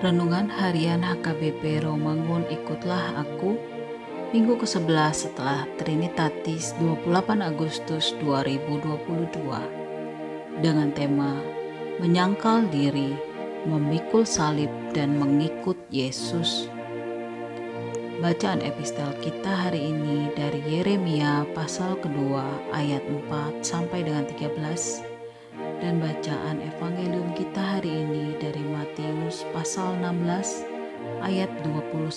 Renungan Harian HKBP Romangun Ikutlah Aku. Minggu ke-11 setelah Trinitatis 28 Agustus 2022 dengan tema Menyangkal diri, memikul salib dan mengikut Yesus. Bacaan epistel kita hari ini dari Yeremia pasal kedua ayat 4 sampai dengan 13 dan bacaan evangelium kita hari ini dari Matius pasal 16 ayat 21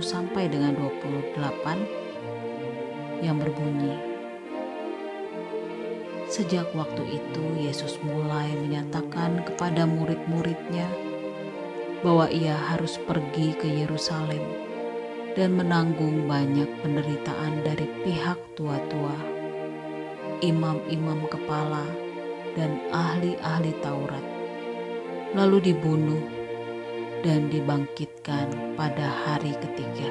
sampai dengan 28 yang berbunyi Sejak waktu itu Yesus mulai menyatakan kepada murid-muridnya bahwa ia harus pergi ke Yerusalem dan menanggung banyak penderitaan dari pihak tua-tua, imam-imam kepala, dan ahli-ahli Taurat, lalu dibunuh dan dibangkitkan pada hari ketiga.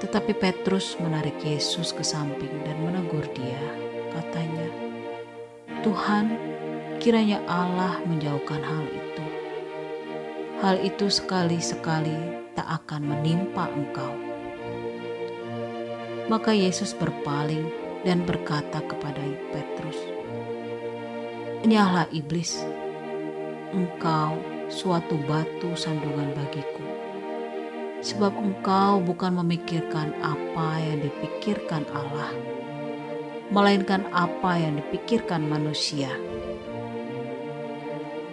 Tetapi Petrus menarik Yesus ke samping dan menegur dia, katanya, "Tuhan, kiranya Allah menjauhkan hal itu. Hal itu sekali-sekali tak akan menimpa engkau." Maka Yesus berpaling dan berkata kepada Petrus, Nyala iblis, engkau suatu batu sandungan bagiku. Sebab engkau bukan memikirkan apa yang dipikirkan Allah, melainkan apa yang dipikirkan manusia.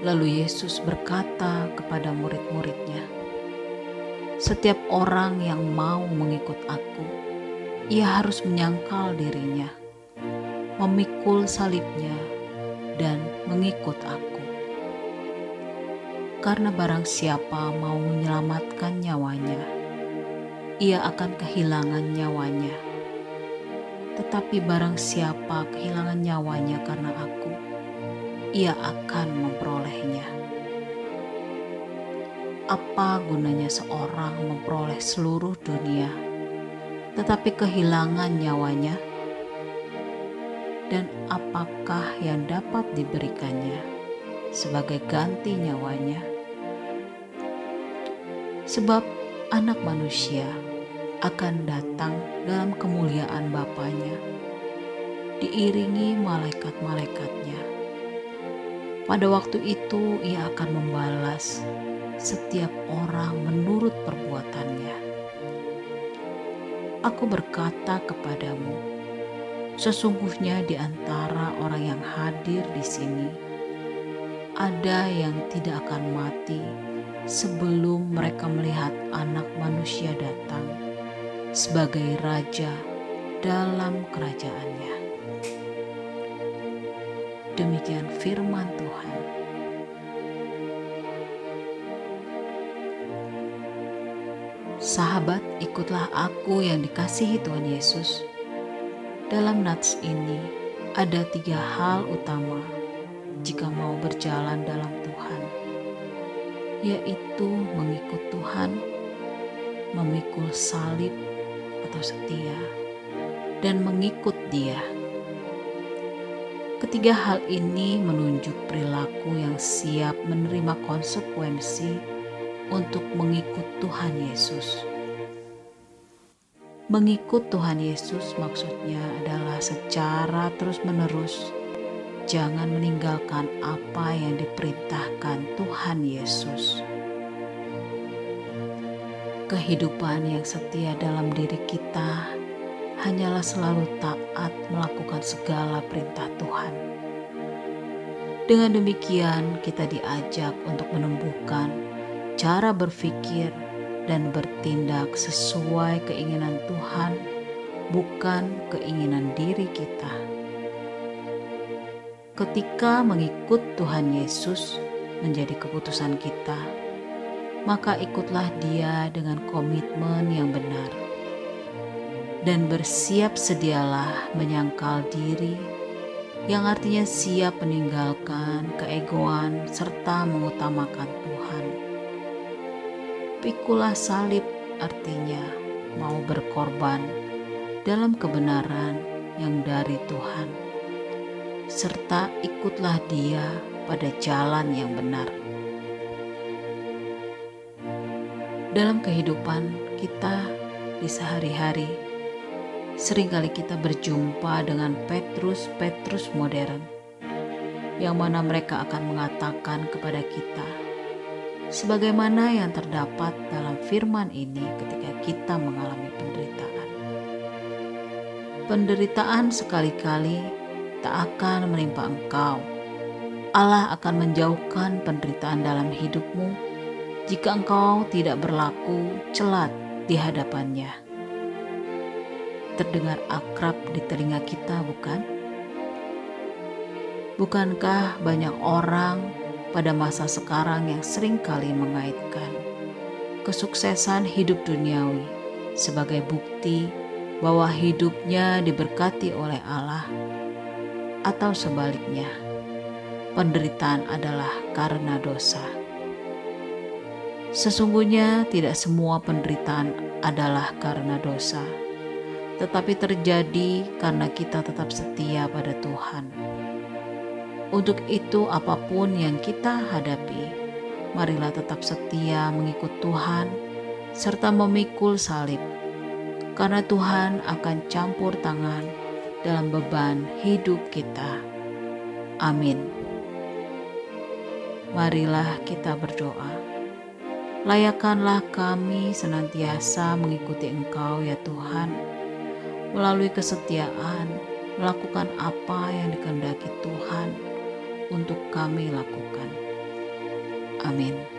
Lalu Yesus berkata kepada murid-muridnya, "Setiap orang yang mau mengikut Aku, ia harus menyangkal dirinya, memikul salibnya, dan mengikut aku. Karena barang siapa mau menyelamatkan nyawanya, ia akan kehilangan nyawanya. Tetapi barang siapa kehilangan nyawanya karena aku, ia akan memperolehnya. Apa gunanya seorang memperoleh seluruh dunia, tetapi kehilangan nyawanya? dan apakah yang dapat diberikannya sebagai ganti nyawanya. Sebab anak manusia akan datang dalam kemuliaan Bapaknya, diiringi malaikat-malaikatnya. Pada waktu itu ia akan membalas setiap orang menurut perbuatannya. Aku berkata kepadamu, Sesungguhnya di antara orang yang hadir di sini, ada yang tidak akan mati sebelum mereka melihat Anak Manusia datang sebagai Raja dalam kerajaannya. Demikian firman Tuhan. Sahabat, ikutlah aku yang dikasihi Tuhan Yesus dalam nats ini ada tiga hal utama jika mau berjalan dalam Tuhan, yaitu mengikut Tuhan, memikul salib atau setia, dan mengikut Dia. Ketiga hal ini menunjuk perilaku yang siap menerima konsekuensi untuk mengikut Tuhan Yesus. Mengikut Tuhan Yesus maksudnya adalah secara terus-menerus. Jangan meninggalkan apa yang diperintahkan Tuhan Yesus. Kehidupan yang setia dalam diri kita hanyalah selalu taat melakukan segala perintah Tuhan. Dengan demikian, kita diajak untuk menumbuhkan cara berpikir dan bertindak sesuai keinginan Tuhan, bukan keinginan diri kita. Ketika mengikut Tuhan Yesus menjadi keputusan kita, maka ikutlah Dia dengan komitmen yang benar, dan bersiap sedialah menyangkal diri, yang artinya siap meninggalkan keegoan serta mengutamakan Tuhan Pikulah salib artinya mau berkorban dalam kebenaran yang dari Tuhan, serta ikutlah Dia pada jalan yang benar. Dalam kehidupan kita di sehari-hari, sering kali kita berjumpa dengan Petrus-Petrus modern, yang mana mereka akan mengatakan kepada kita, sebagaimana yang terdapat dalam firman ini ketika kita mengalami penderitaan. Penderitaan sekali-kali tak akan menimpa engkau. Allah akan menjauhkan penderitaan dalam hidupmu jika engkau tidak berlaku celat di hadapannya. Terdengar akrab di telinga kita, bukan? Bukankah banyak orang pada masa sekarang yang sering kali mengaitkan kesuksesan hidup duniawi sebagai bukti bahwa hidupnya diberkati oleh Allah, atau sebaliknya, penderitaan adalah karena dosa. Sesungguhnya tidak semua penderitaan adalah karena dosa, tetapi terjadi karena kita tetap setia pada Tuhan. Untuk itu, apa pun yang kita hadapi, marilah tetap setia mengikut Tuhan serta memikul salib, karena Tuhan akan campur tangan dalam beban hidup kita. Amin. Marilah kita berdoa. Layakkanlah kami senantiasa mengikuti Engkau ya Tuhan, melalui kesetiaan, melakukan apa yang dikehendaki Tuhan untuk kami lakukan. Amin.